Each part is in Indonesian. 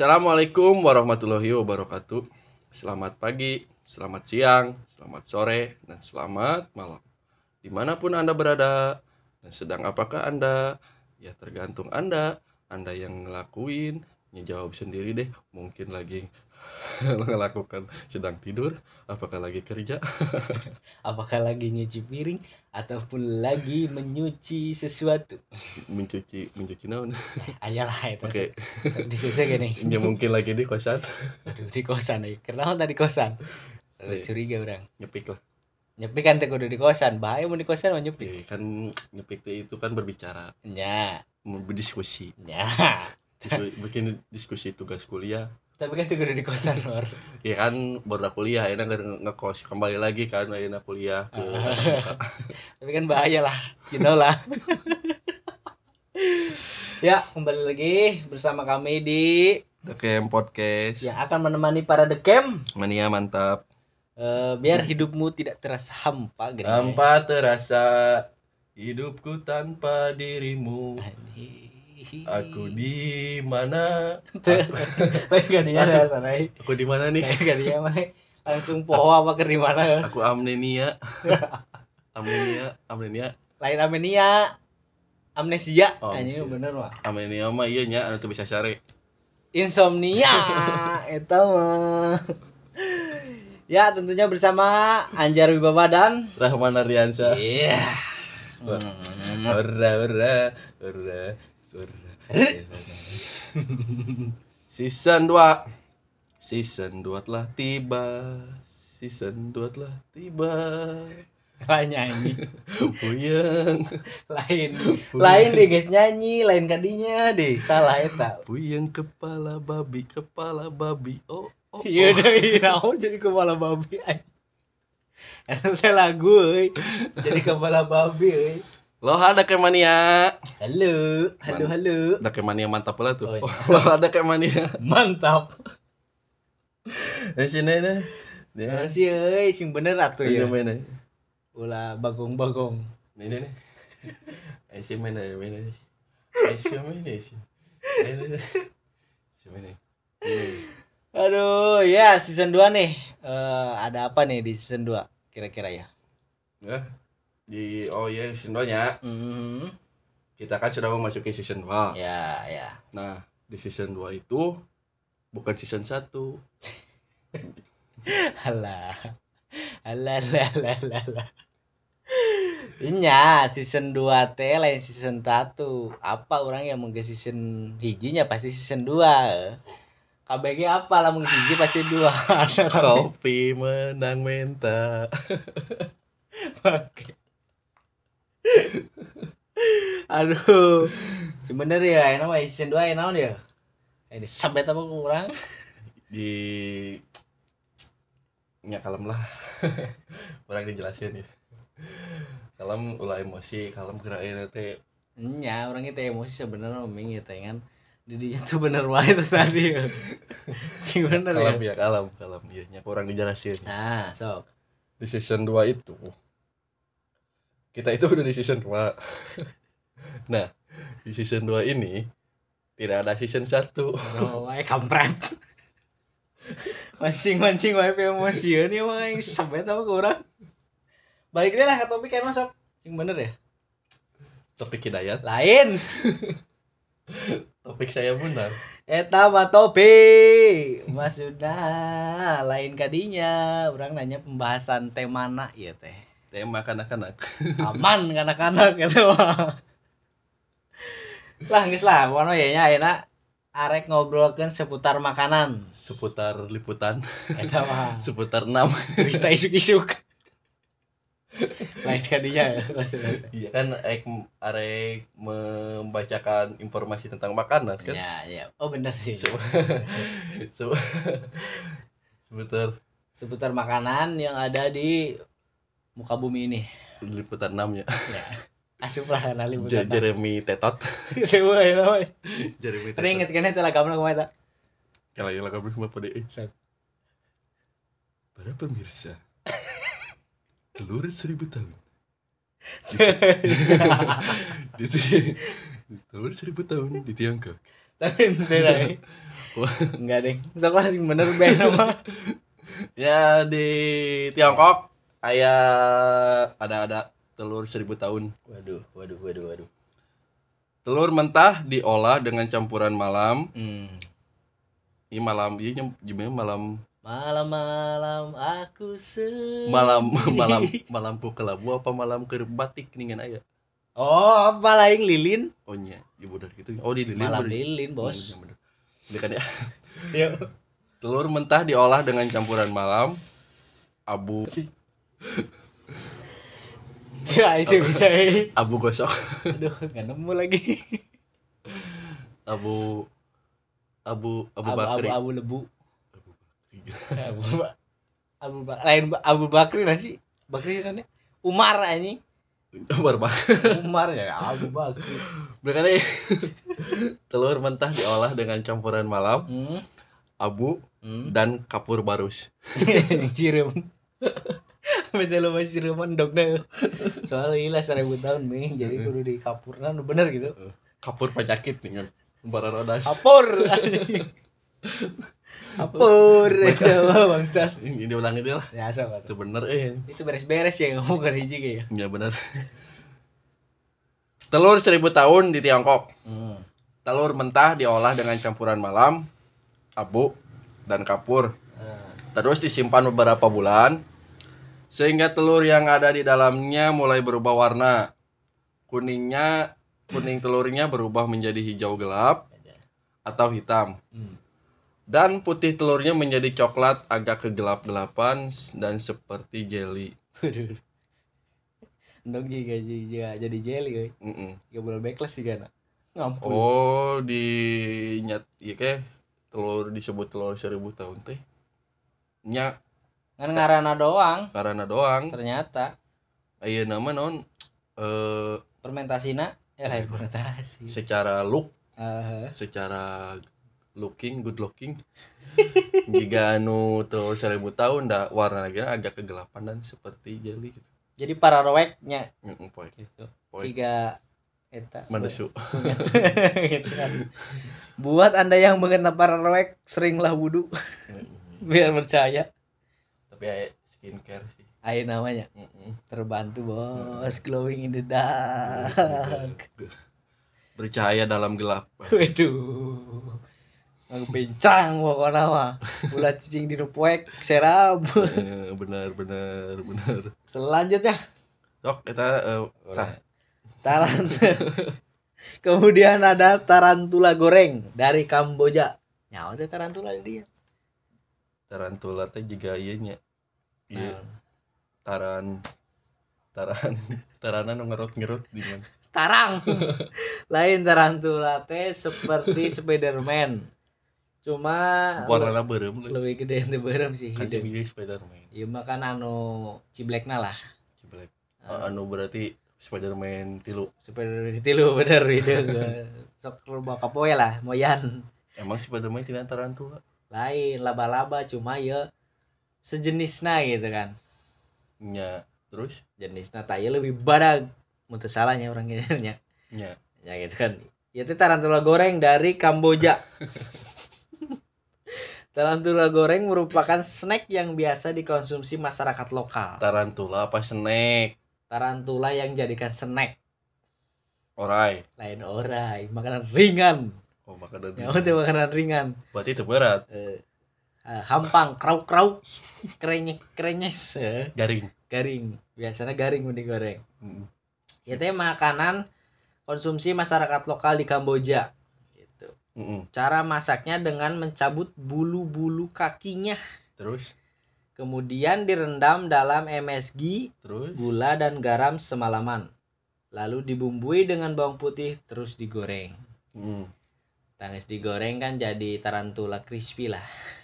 Assalamualaikum warahmatullahi wabarakatuh. Selamat pagi, selamat siang, selamat sore, dan selamat malam. Di mana pun Anda berada, dan sedang apakah Anda, ya tergantung Anda. Anda yang ngelakuin, ya jawab sendiri deh. Mungkin lagi melakukan sedang tidur, apakah lagi kerja, apakah lagi nyuci piring ataupun lagi menyuci sesuatu? Mencuci mencuci naon. ayalah itu Oke, di sisi gini ya mungkin lagi di kosan. Aduh di kosan nih. Kenapa tadi kosan? Aduh, Iya. curiga orang. Nyepik lah. nyepi kan kudu di kosan. Bahaya mau di kosan mau nyepi Ya, kan nyepik itu kan berbicara, nya. Berdiskusi. Disku- bikin diskusi tugas kuliah tapi kan itu kudu di kosan lor ya kan baru udah kuliah enak nge- ngekos kembali lagi kan enak kuliah tapi kan bahaya lah you know lah. Ya kembali lagi bersama kami di Dekem podcast. Yang akan menemani para dekem mania mantap. Eh, biar hidupmu tidak terasa hampa gitu tanpa terasa hidupku tanpa dirimu aku di mana? Lain gak dia ada sana aku di mana nih? Lain gak dia mana Langsung poho apa ke di mana? Aku amnesia amnesia amnesia Lain amnesia Amnesia. Oh, Anjing bener mah amnesia mah iya nya anu bisa cari Insomnia. Eta mah. Ya tentunya bersama Anjar Wibawa dan Rahman Ardiansa Iya. Ora ora ora ora. Season 2 Season 2 telah tiba. Season 2 telah tiba. Lah nyanyi. Puyeng. Lain. Lain deh guys. Nyanyi Lain kadinya deh. Salah eta Puyeng kepala babi Kepala babi. Oh oh, Iya oh. deh, naon jadi kepala babi teh lagu euy. Jadi kepala babi euy. Lo ada kayak mania Halo, halo, halo. Ada kayak mania mantap lah tuh Oh, iya. Lo ada kayak mania Mantap. Di sini nih Ya sih euy, sing bener atuh Ini ya. mana Ulah bagong-bagong. Ini nih Eh si mana mana Eh si mana si Eh ini Si mana Aduh, ya season 2 nih. Eh ada apa nih di season 2 kira-kira ya? Ya, di oh iya season 2 nya Hmm. kita kan sudah memasuki season 2 Ya, ya. nah di season 2 itu bukan season 1 Alah. Alah, alah, alah, alah. Inya season 2 teh lain season 1 Apa orang yang mungkin season hijinya pasti season 2 KBG apa lah mungkin hiji pasti 2 kopi menang menta Oke. Aduh. Sebenernya ya enak mah season 2 enak dia Ini sampai apa kurang di nya kalem lah. Orang dijelasin ya. Kalem ulah emosi. Kalem gerakin teh Nya orang itu emosi sebenarnya memang gitu kan? Didinya tuh bener wae itu tadi. Sing bener ya. Kalem ya kalem kalem. Ya nya orang dijelasin. Nah sok. Di season 2 itu kita itu udah di season 2 nah di season 2 ini tidak ada season 1 Oh, wae kampret. Mancing-mancing wae emosi ini mah yang sampai tahu ke orang. Balik deh lah ke topik kan masuk. Sing bener ya? topik hidayat Lain. topik saya benar Eta mah topik. Maksudnya lain kadinya. Orang nanya pembahasan temana ya teh. Tema kanak-kanak Aman kanak-kanak gitu. Lah geus lah, pokoknya ya nya ayeuna arek ngobrolkeun seputar makanan. seputar liputan. Eta mah. seputar 6 berita isuk-isuk. Lain kadinya ya maksudnya. Iya kan Ek arek membacakan informasi tentang makanan kan? Ya ya oh bener sih. Se- se- seputar seputar makanan yang ada di muka bumi ini. Liputan 6 ya. Ya asup lah J- liputan Jeremy Tetot. Sewa ya namanya Jeremy Pernah inget kan itu lagamnya ke mana tak kalau yang lagu sama pada eh Set. para pemirsa telur seribu tahun. Di, tahun seribu tahun di Tiongkok. Tapi ente lah enggak deh. Sok lah bener nama ya di Tiongkok ayah ada ada. Telur seribu tahun. Waduh waduh waduh waduh. Telur mentah diolah dengan campuran malam. Hmm. ini malam ini gimana malam. Malam-malam aku sendiri. Malam malam malam ku kelabu apa malam ke batik nih kan ayah? Oh apa lain lilin? Oh iya ibu dari gitu. Oh di lilin malam bener. lilin bos. Iya, bener. Ini kan ya. Yuk. telur mentah diolah dengan campuran malam. Abu ya itu bisa. Eh. abu gosok. Aduh nggak nemu lagi. Abu abu abu abu abu, bakri. Abu lebu. Abu Ba- abu Ba- lain Ba- abu bakri nasi bakri kan umar ini Bar bak. umar ya abu bakri. Bener kan ya? telur mentah diolah dengan campuran malam hmm. abu hmm. dan kapur barus. Sirum betul lo masih siruman dok deh. Soalnya ilah seribu tahun nih jadi kudu di kapurna nu bener gitu. Kapur penyakit nih kan bara rodas. Kapur. Kapur. Mah bangsa. Ini diulang itu lah. Ya sama itu bener eh. Itu beres-beres ya ngomong kan hiji kayak ya. Bener. Telur seribu tahun di Tiongkok. Hmm. telur mentah diolah dengan campuran malam abu dan kapur. Nah, terus disimpan beberapa bulan sehingga telur yang ada di dalamnya mulai berubah warna kuningnya kuning telurnya berubah menjadi hijau gelap atau hitam hmm. dan putih telurnya menjadi coklat agak kegelap-gelapan dan seperti jelly. Ndok juga jadi jelly guys. Mm-mm. Gak boleh backless sih kan. Ngampun. oh di nyat iya kayak telur disebut telur seribu tahun teh nya Kan ngarana doang. Karena doang. Ternyata. Ayo nama non eh fermentasina? Ya lain fermentasi. secara look. Eh, secara looking good looking. Jika anu telur seribu tahun dah warna lagi agak kegelapan dan seperti jelly gitu. Jadi para roeknya Mm, poe gitu. Jika eta gitu kan. Buat Anda yang mengenal para roek seringlah wudhu biar percaya. Tapi aya skincare sih Ayo namanya Mm-mm. terbantu bos glowing in the dark. bercahaya dalam gelap Waduh. Ngebincang pokoknya mah. Ulah cicing di nupoek serab. Eh, benar benar benar Selanjutnya sok kita eh, tah. tarantula. Kemudian ada tarantula goreng dari Kamboja. Nyawa tarantula dia. tarantula teh juga iya nya iya Nah, taran taran tarana nu ngerut-ngerut di mana Tarang. Lain tarantula teh seperti Spiderman. Cuma warna leuh. lebih gede ente berem sih kan hidup. jadi Spiderman Iya mah kan anu ciblekna lah. Ciblek. anu berarti Spiderman tilu Spider tilu bener hidup. Sok rubah kapoe lah moyan. emang Spiderman tidak tarantula Lain laba-laba cuma ya sejenisna gitu kan. nya terus Jenisna tah ieu lebih badag. Mutu salahnya orang ini nya Ya gitu kan. Ya itu tarantula goreng dari Kamboja. tarantula goreng merupakan snack yang biasa dikonsumsi masyarakat lokal. tarantula apa snack Tarantula yang jadikan snack orai lain orai, makanan ringan. oh makanan Ya itu makanan ringan. berarti itu berat Eh, ah, hampang, krauk krauk, krenyek krenyes, eh, garing garing. Biasanya garing mau digoreng. Mm. Ya teh makanan konsumsi masyarakat lokal di Kamboja. Gitu. Mm-mm. Cara masaknya dengan mencabut bulu-bulu kakinya. terus Kemudian direndam dalam MSG, terus gula dan garam semalaman. Lalu dibumbui dengan bawang putih terus digoreng. Mm. Tangis digoreng kan jadi tarantula crispy lah.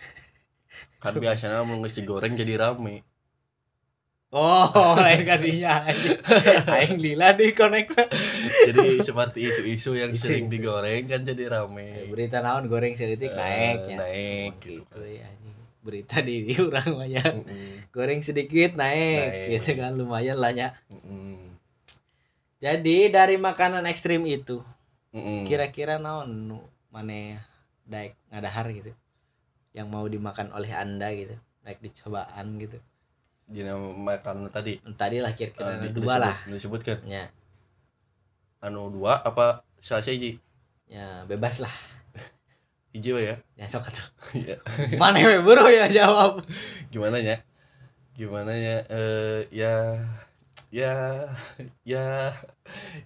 kan biasanya mau nggak digoreng jadi rame Oh, lain kadinya. Aing lila di connect. jadi seperti isu-isu yang Isu- sering isu. digoreng kan jadi rame Berita naon goreng selitik Eh, naik ya. naik Oh, gitu gitu ya. anjing. Berita di, di urang mah ya. Mm-mm. Goreng sedikit naik, Naik. gitu kan lumayan lah ya. Mm-mm. Jadi dari makanan ekstrim itu kira-kira naon nu maneh daek ngadahar gitu yang mau dimakan oleh anda gitu naik dicobaan gitu di makan tadi tadi lah eh, kira-kira di- dua lah disebut- disebutkan ya anu dua apa salah hiji ya bebas lah hiji ya ya sok. Ya, mana we bro ya jawab gimana ya gimana ya eh ya ya ya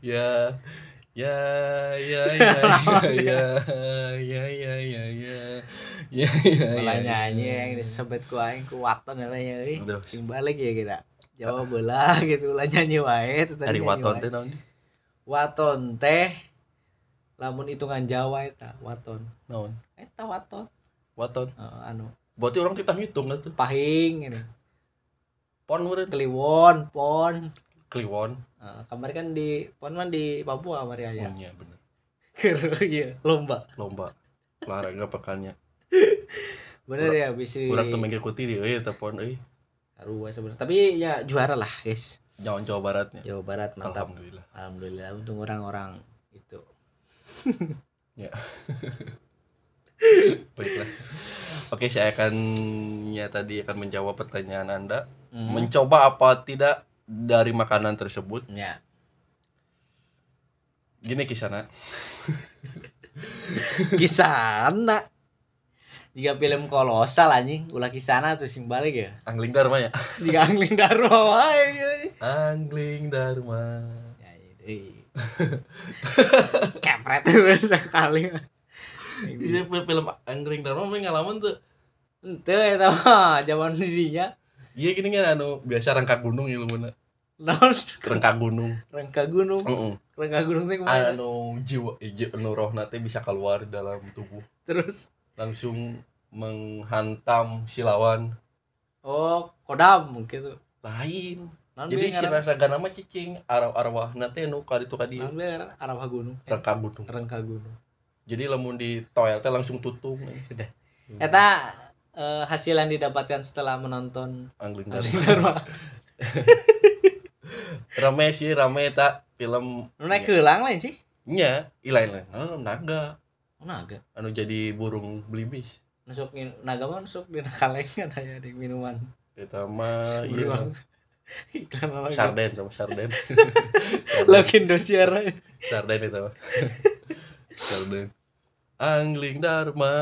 ya ya ya ya ya ya ya ya ya ya ya ya malah ya nyanyi yang disebut ku aing ku waton namanya euy Aduh. sing balik ya kita. Jawab bola gitu ulah nyanyi wae itu nyanyi waton teh naon waton teh lamun hitungan Jawa eta waton. Naon? Eta waton. Waton. Eh, anu. Berarti orang kita ngitung tuh. Pahing ini. Pon meureun. Kliwon pon. Kliwon. Eh, kamar kan di pon man di Papua kamar ya oh, iya bener. Keur iya lomba. Lomba. Olahraga pekannya bener ya bisa urang teu mengikuti di euy eta pon euy sarua sebenarnya tapi ya juara lah guys Jawa Jawa Baratnya Jawa Barat mantap alhamdulillah alhamdulillah untuk orang-orang itu Ya. Baiklah. Oke, saya akan ya tadi akan menjawab pertanyaan Anda. Hmm. Mencoba apa tidak dari makanan tersebut? ya Gini kisana. kisana jika film kolosal anjing ulah kisana tuh sing balik ya Angling Dharma ya. jika angling dharma wae. Angling Dharma. ya ini kepret sekali Ini film Angling Dharma mending ngalaman tuh. ente eta mah zaman didinya Iya gini kan anu biasa rangka gunung ilmuna. non Rangka gunung. rangka gunung Heeh. rangka gunung teh Anu jiwa eh, anu roh nanti bisa keluar dalam tubuh terus langsung menghantam si lawan. Oh kodam gitu lain. Non jadi si raga nama cicing arwah arwah nanti nu kali itu kadi arah gunung. Rangka gunung. Rangka gunung. Jadi lamun di toilet langsung tutung. Eta eh, hasil yang didapatkan setelah menonton angling Dharma. Dharma. Rame sih rame tak film. Naik keulang lain sih? Nya ilain lain. Naga naga. Anu jadi burung belibis nusuk naga mah nusuk di kalengan aya di minuman. Kita mah iya. Iklan naga sarden sama sarden. Lagi Indosiar sarden itu mah. sarden. Angling dharma.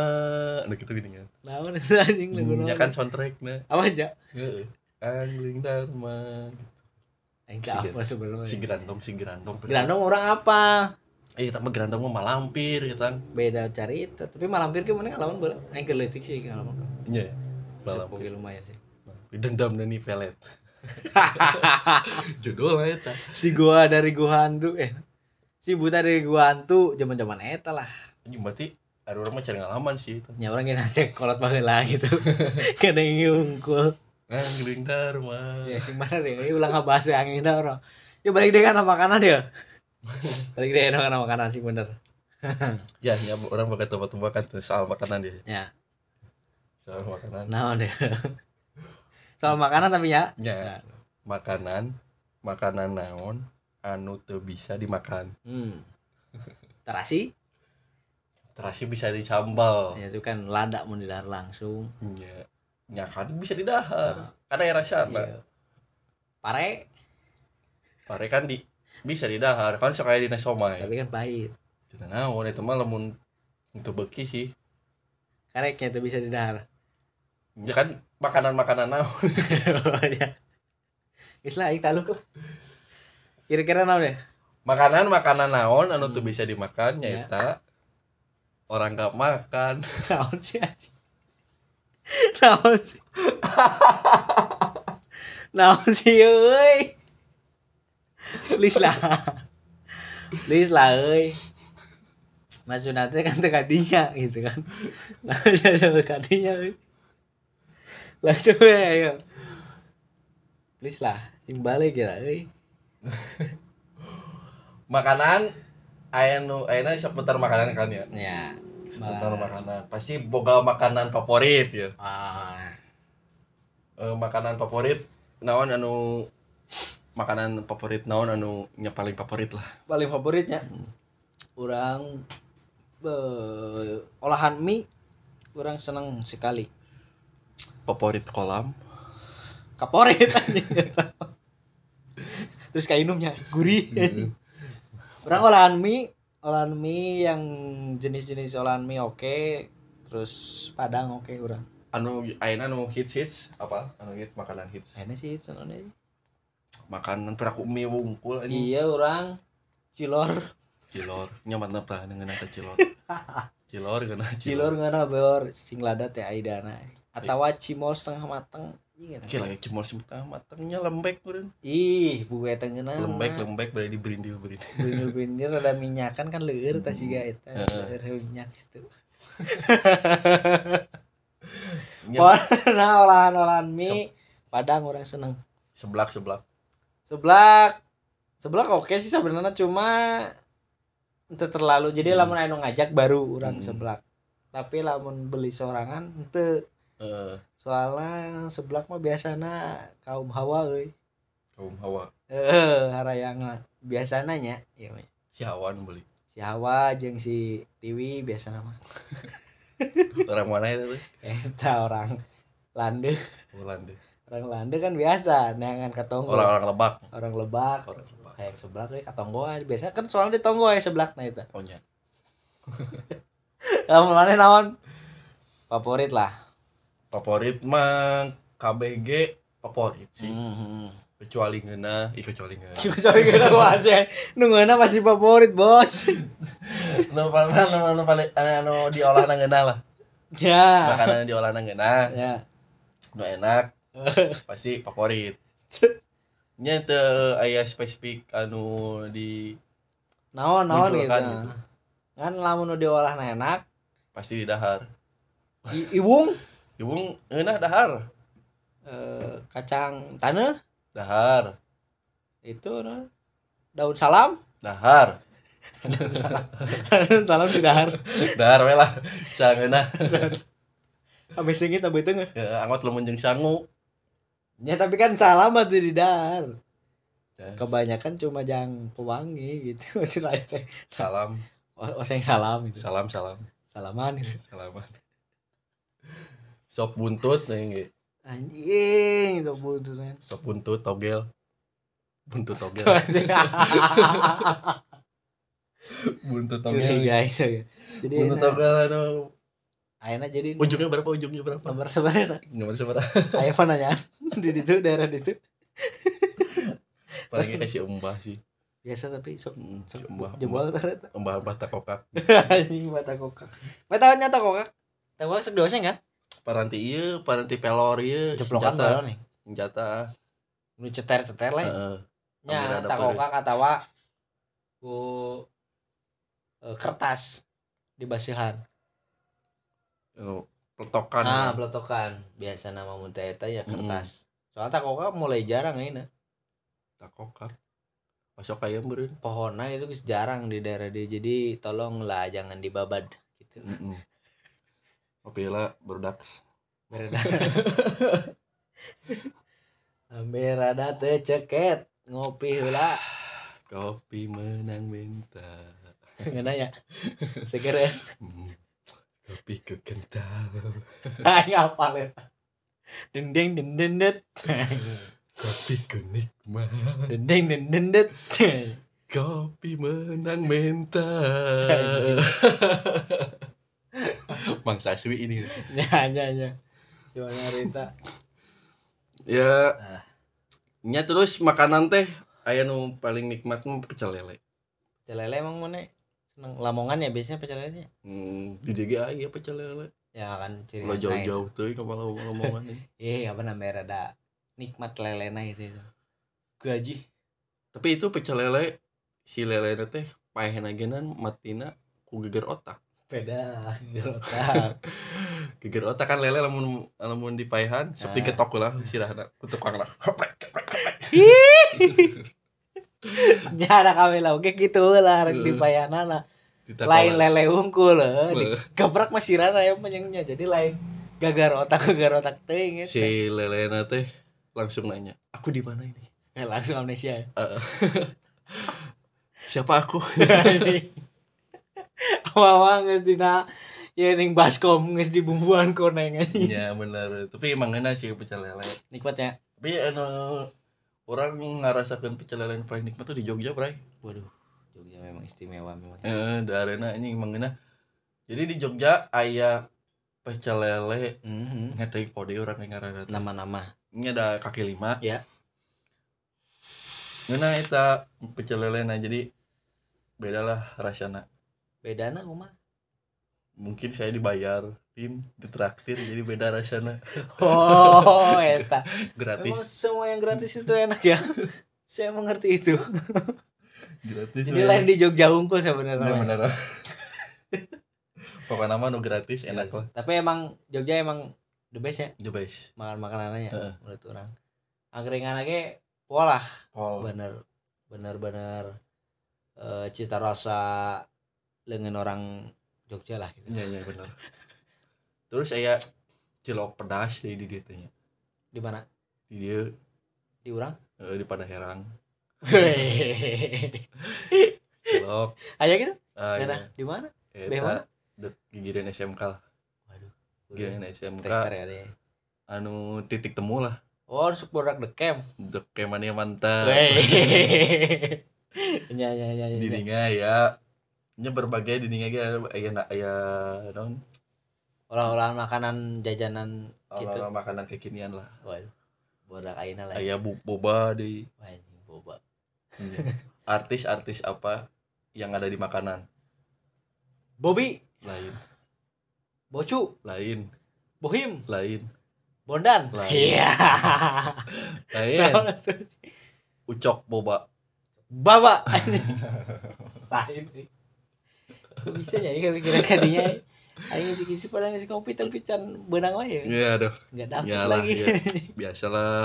Anu gitu gini kan naon itu anjing lagu Hmm, ya kan soundtracknya. Apa aja? Heeh. angling dharma. Aing teu apa sebelumnya. Si gerantong si gerantong Gerandong orang apa eh kita mah gerantong mah malampir kita beda cerita tapi malampir ke mana? Lawan bola. Aing keur leutik sih ngalaman nya Malampir malampir lumayan sih. Dendam dan nih pelet. Judul lah eta. Si gua dari gua hantu eh si buta dari gua hantu zaman-zaman eta lah. Ini berarti ada orang mah cari ngalaman sih itu. Nya orang yang cek kolot baheula gitu. Kada ngungkul angling dharma ya sing mana deh ini ulang ngebahas yang angin orang. Ya balik deh kana makanan ya balik deh kana makanan sih bener. Ya ya orang pakai tebak-tebakan tuh soal makanan dia. Ya. Soal makanan. Nah deh soal makanan tapi ya? Ya. Makanan makanan naon anu teu bisa dimakan. Hmm. Terasi? Terasi bisa dicambal ya itu kan lada mau didahar langsung. Ya. Ya kan bisa didahar. Nah. ada yang rasa Iya. pare? Pare kan di bisa didahar kan sekaya di somai tapi kan pahit. Cenah naon itu mah lamun untuk beki sih. Kareknya itu bisa didahar ya kan makanan-makanan naon. Ya Islah taluk lah. Kira-kira naon ya? Makanan-makanan naon anu tuh Hmm. bisa dimakan Ya. nyaeta. Orang gak makan. Naon sih naon sih? Naon sih euy please lah. Please lah euy maksudnya teh kan teu kadinya gitu kan. Nah jadi kadinya euy langsung we ayo. Please lah sing balik ya euy makanan aya nu seputar makanan kan ya? Ya seputar makanan. Pasti boga makanan favorit ya. Ah. Eh, makanan favorit naon anu makanan favorit naon anu nya paling favorit lah. Paling favoritnya? Orang eh, olahan mie orang seneng sekali. Favorit kolam? Kaporit terus kayak minumnya gurih orang olahan mie olahan mie yang jenis-jenis olahan mie oke terus padang oke orang anu ayeuna anu hits hits apa? Anu hits makanan hits. Enak sih senengnya makanan peraku mie wungkul anjing iya orang. Cilor. Cilor. Nyaman tah dengan kata cilor? Cilor kena cilor. Ngana beor? Sing lada teh aidana. Atau cimol setengah mateng. Iya, Oke lagi cimol simpah matangnya lembek meureun. ih buku eta ngeuna Lembek lembek berarti di berindil berindil. Bener-bener ada minyakan kan leur tas siga eta Heeh. leur minyak itu. Nya, Nah, olahan-olahan mie Padang orang seneng. seblak seblak. Seblak Seblak oke sih sebenarnya cuma ente terlalu jadi Hmm. lamun anu ngajak baru orang Hmm. seblak. Tapi lamun beli sorangan ente Eh, soalnya seblak mah biasana kaum hawa euy. kaum hawa. Heeh, harayangna biasana nya ya we. Si hawa beli. Si Hawa jeung si Tiwi biasana mah. Orang mana itu tuh? Eta orang Lande. Ulande. Orang Lande kan biasa neangan katonggo. Orang-orang lebak. orang lebak Orang lebak. kayak seblak we katonggo biasanya kan soalnya di tonggo ya seblak nah itu Oh nya. kamu mana naon favorit lah Favorit mah KBG favorit sih. Hmm. Kecuali ngeuna, ih kecuali ngeuna. sorry kita masih nungguana pasti favorit bos Nu paling nu nu paling anu diolah nang ngeuna lah. ya Makanan diolah nang ngeuna. ya Nu enak pasti favorit. Nya teu aya spesifik anu di naon naon gitu. Gitu. kan lamun diolah na enak pasti di dahar. I- iwung Ibu ngeunah dahar. eh, kacang tanah Dahar. itu nah. daun salam Dahar. daun salam di dahar Dahar we lah. Sangeuna. habis singit habis itu nggak Ya, anggot lu jeung sangu. Ya tapi kan salam tuh di dahar Ya, kebanyakan cuma jang pewangi gitu masih teh Salam, oh, oseng salam itu salam, salam. salaman itu Salaman. Sop buntut nih nge. anjing sok buntut men Sop buntut togel. Buntut togel. buntut Curi togel. guys jadi Buntut nah, togel anu ayeuna jadi ujungnya berapa? Ujungnya berapa? nomor sebenarnya Nomor seberapa? mana nanya di itu daerah di itu Paling kasih umbah sih. biasa tapi sok Hmm, sok umbah. jebol ternyata Umbah umbah takokak. anjing mata kokak mata nyata kokak tahu sok dosen kan Paranti ieu, paranti pelor ieu. jeplokan baru nih Senjata. nu ceter ceter lah Heeh. nya Ambil ada tak peureut. kokak atawa ku eh, kertas di basihan Peletokan. ah peletokan biasa nama muntah eta ya kertas soalnya tak kokak mulai jarang ini takokak. Masuk kayak meureun. pohonnya itu jarang di daerah dia jadi tolonglah jangan dibabad gitu Heeh. Oke lah, berdaks. berada hampir ada teu ceket ngopi heula Kopi menang minta. ngena ya seger ya Hmm. Kopi ku kental. aing apal eta deng deng deng deng det Kopi ku nikmat. deng deng deng deng det Kopi menang minta. Mang Saswi ini. nya nya nya gimana Rita Ya, Ah. nya terus makanan teh aya nu paling nikmat mah pecel lele. pecel lele emang mana seneng lamongan ya biasanya pecel lele Hmm, di DG aya pecel lele. ya kan ciri itu. jauh-jauh teuing ka Lamongan ini. eh apa namanya rada nikmat lelena itu itu gaji Tapi itu pecel lele si lele teh paehna genan matina ku geger otak. beda gerotak Geger otak kan lele lamun lamun dipaehan sok Ah. digetok lah sirahna ku tukang lah. Kami lah oke gitu lah rek di payanana Ditatolan. lain lele unggul lah di gebrak masih rana ya penyengnya jadi lain gagar otak gagar otak teuing eta. Si lele teh langsung nanya, "Aku di mana ini?" Eh, langsung amnesia. Siapa aku? awal geus dina ya ning baskom geus dibumbuan koneng anjing ya bener. Tapi emang enak sih pecel lele. Nikmatnya? Tapi anu orang ngerasakan pecel lele yang paling nikmat tuh di Jogja bray. Waduh Jogja memang istimewa memang. Eh di arena ini emang enak jadi di Jogja ayah pecel lele Mhm. ngetik kode orang yang ngarana nama-nama. Ini ada kaki lima. Ya. Ngena eta pecel lele nah jadi beda lah rasanya. Bedana kumaha mungkin saya dibayar tim ditraktir jadi beda rasanya. Oh eta. Emang gratis semua yang gratis itu enak ya? Saya mengerti itu. Gratis jadi lain di Jogja unggul Iya, sebenarnya bener. Pokoknya nama nu gratis enak lah. Tapi emang Jogja emang the best ya? The best. Makan makanannya Heeh. menurut orang. Angkringan lagi pola. Pol. Bener bener bener. Eh, cita rasa lengan orang Jogja lah gitu. iya iya bener terus saya cilok pedas di di dia tanya di mana? Di dia. Di orang eh, di pada herang. Cilok. Gitu? Ah Mana? iya di mana? Eta, Bagaimana? dek gigireun SMK lah. Waduh. Gigireun SMK ya anu titik temu lah. Oh masuk produk the camp. Dek kemania mantap. Weh. ya ya ya ya di dinga ya nya berbagai di dinga ge aya aya naon olah-olahan makanan jajanan gitu. Gitu. makanan kekinian lah. Waduh bodak aina lah aya bu boba di anjing, boba. Artis-artis apa yang ada di makanan? Bobby lain. Bocu. Lain. Bohim. Lain. Bondan. Lain. iya. Lain. Ucok boba. Baba. Lain sih. Kok bisa ya? Kira-kira kadinya Ayo si kisi pada ngasih kopi tapi can benang wae ya. Ya aduh. Nggak dapet Iyalah, lagi. iya. biasalah.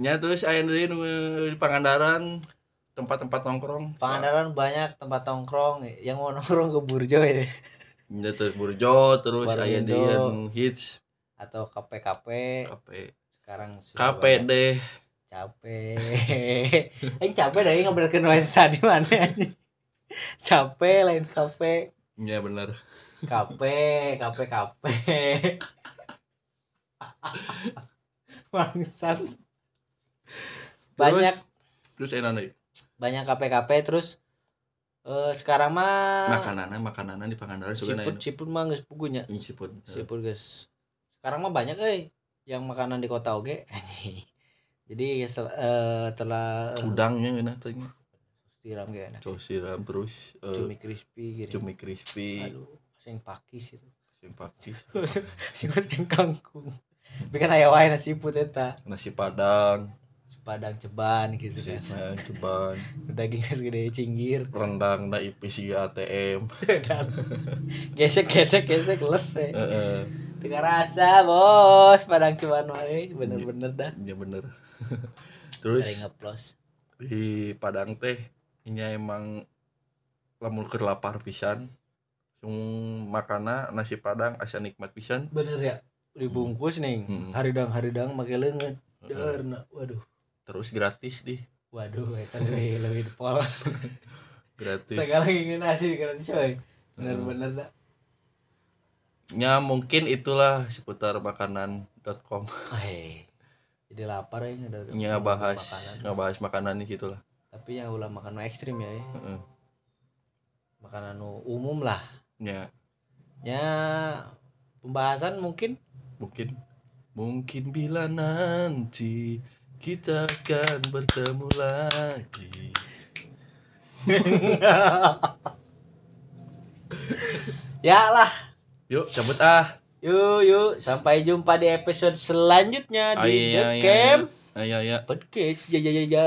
Nya terus deui nu di Pangandaran tempat-tempat nongkrong. Pangandaran banyak tempat nongkrong yang mau nongkrong ke Burjo ya. Nya terus Burjo terus Warung aya Indo. dia nu hits. Atau KP-KP kape. Sekarang sudah deh. Capek yang capek dah nggak berken wae tadi mana anjing. Capek lain kafe. Ya bener. Kafe kafe kafe. Bangsat. Banyak. Terus enak nih. Banyak kafe kafe terus eh sekarang mah makanan makanan di Pangandaran suka siput siput mah geus pugunya ini siput. Siput guys. Sekarang mah banyak eh yang makanan di kota oge jadi eh, telah udangnya enak tanya tiram ge enak Saus siram terus eh, cumi crispy gitu cumi crispy. Aduh sing pakis itu. Sing pakis. Sing sing kangkung. Bikin aya wae nasi siput eta nasi padang. Padang ceban gitu kan. Nah, ceban. Daging segede cinggir. Rendang na ipis ATM dan gesek gesek gesek les we. Heeh, teu rasa bos. Padang ceban wae. Bener-bener dah. ya bener. Terus sering ngeplos. di Padang teh ini emang lamun keur lapar pisan. Sung makana nasi padang asa nikmat pisan. Bener ya? Dibungkus nih. Hmm. haridang haridang make leungeun. Darna, waduh. Terus gratis di waduh eta lebih lebih pol gratis. Segala ingin nasi gratis coy bener-bener dah. Ya mungkin itulah seputar makanan.com Hei, jadi lapar ya udah nya bahas makanan. ngebahas makanan nih gitu lah tapi yang ulah makan nu ekstrim ya eh. Heeh. makanan umum lah. Ya. Ya pembahasan mungkin? Mungkin. Mungkin bila nanti kita akan bertemu lagi. Ya lah. Yuk cabut ah. Yuk yuk. Sampai jumpa di episode selanjutnya di Ayo, The ayo, Camp ayo, ayo. Podcast ya ya ya ya